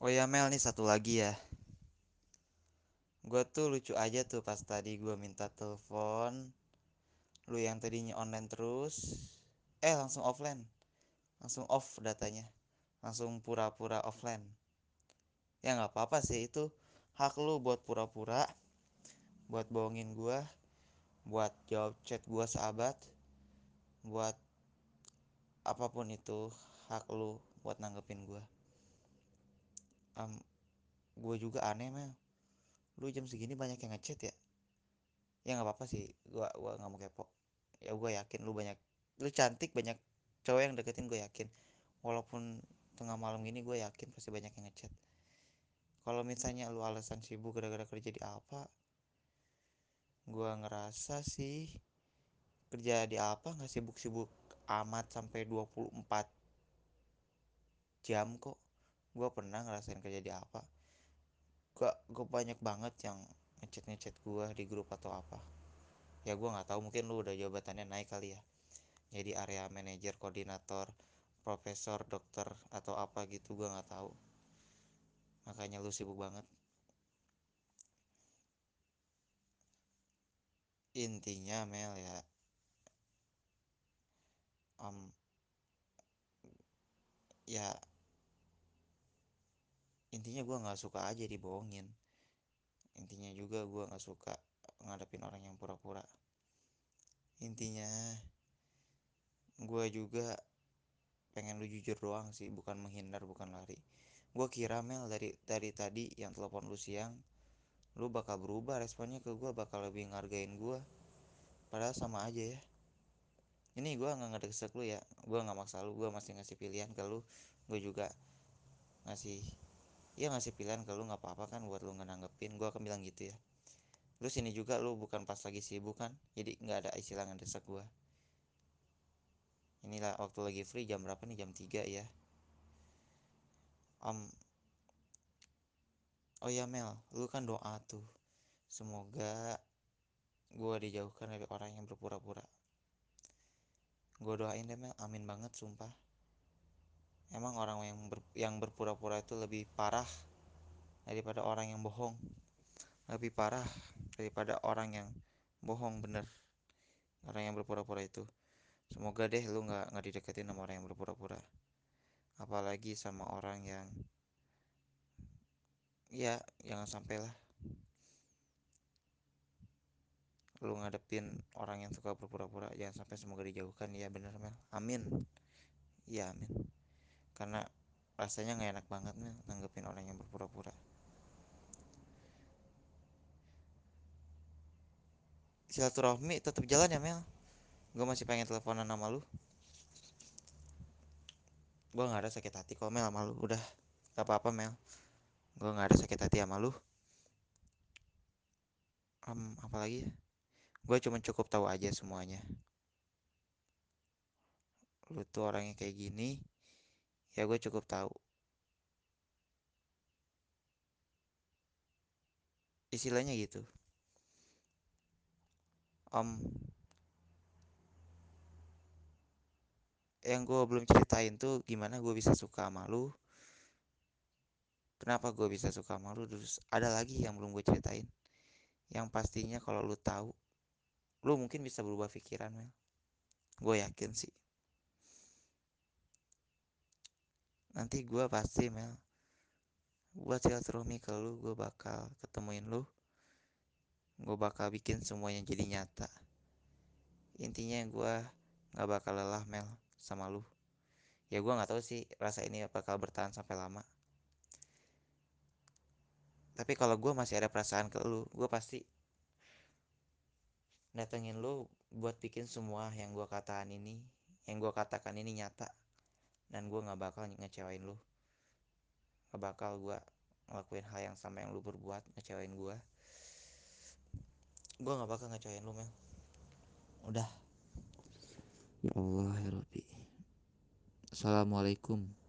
Oh ya Mel nih satu lagi ya. Gue tuh lucu aja tuh pas tadi gue minta telepon. Lu yang tadinya online terus. Eh langsung offline. Langsung off datanya. Langsung pura-pura offline. Ya nggak apa-apa sih itu hak lu buat pura-pura. Buat bohongin gue. Buat jawab chat gue sahabat. Buat apa pun itu hak lu buat nanggepin gue. Um, gue juga aneh mel. Lu jam segini banyak yang ngechat ya? Ya nggak apa-apa sih. Gue gua nggak mau kepo. Ya gue yakin lu banyak lu cantik banyak cowok yang deketin gue yakin. Walaupun tengah malam gini gue yakin pasti banyak yang ngechat. Kalau misalnya lu alasan sibuk gara-gara kerja di apa gue ngerasa sih kerja di apa nggak sibuk-sibuk amat sampai 24 jam kok gue pernah ngerasain kerja di apa? Gak gue banyak banget yang ngechat ngechat gue di grup atau apa. Ya gue nggak tahu mungkin lu udah jabatannya naik kali ya. Jadi area manajer koordinator profesor dokter atau apa gitu gue nggak tahu. Makanya lu sibuk banget. Intinya Mel ya um, ya intinya gue nggak suka aja dibohongin. Intinya juga gue nggak suka ngadepin orang yang pura-pura. Intinya gue juga pengen lu jujur doang sih bukan menghindar bukan lari. Gue kira Mel dari dari tadi yang telepon lu siang lu bakal berubah responnya ke gue bakal lebih ngargain gue padahal sama aja ya. Ini gue nggak ngedesek lu ya. Gue nggak maksa lu gue masih ngasih pilihan ke lu. Gue juga ngasih ya ngasih pilihan ke lu nggak apa-apa kan buat lu ngenanggepin gue akan bilang gitu ya. Lu sini juga lu bukan pas lagi sibuk kan? Jadi nggak ada istilah ngedesak gue inilah waktu lagi free jam berapa nih? Jam 3 ya. Um oh ya Mel. Lu kan doa tuh. Semoga gue dijauhkan dari orang yang berpura-pura. Gue doain deh Mel. Amin banget sumpah emang orang yang ber, yang berpura-pura itu lebih parah daripada orang yang bohong. Lebih parah daripada orang yang bohong bener. Orang yang berpura-pura itu. Semoga deh lu nggak nggak dideketin sama orang yang berpura-pura. Apalagi sama orang yang ya jangan sampai lah. Lu ngadepin orang yang suka berpura-pura jangan sampai semoga dijauhkan. Ya bener Mel. Amin. Ya amin karena rasanya nggak enak banget Mel nanggepin orang yang berpura-pura. Silaturahmi tetap jalan ya Mel? Gue masih pengen teleponan sama lu. Gue nggak ada sakit hati kok Mel sama lu. Udah gak apa-apa Mel. Gue nggak ada sakit hati sama lu. Um, apalagi ya? Gue cuma cukup tahu aja semuanya. Lu tuh orangnya kayak gini ya gue cukup tahu. Istilahnya gitu. Om. Yang gue belum ceritain tuh gimana gue bisa suka sama lu. Kenapa gue bisa suka sama lu? Terus ada lagi yang belum gue ceritain. Yang pastinya kalau lu tahu lu mungkin bisa berubah pikiran gue yakin sih nanti gue pasti Mel. Buat silaturahmi ke lu gue bakal ketemuin lu. Gue bakal bikin semuanya jadi nyata. Intinya gue nggak bakal lelah Mel sama lu. Ya gue nggak tahu sih rasa ini bakal bertahan sampai lama. Tapi kalau gue masih ada perasaan ke lu gue pasti datengin lu buat bikin semua yang gue katakan ini yang gue katakan ini nyata dan gue nggak bakal ngecewain lu. Nggak bakal gue ngelakuin hal yang sama yang lu berbuat ngecewain gue gue nggak bakal ngecewain lu Mel. Udah. Ya Allah ya Rabbi. Assalamualaikum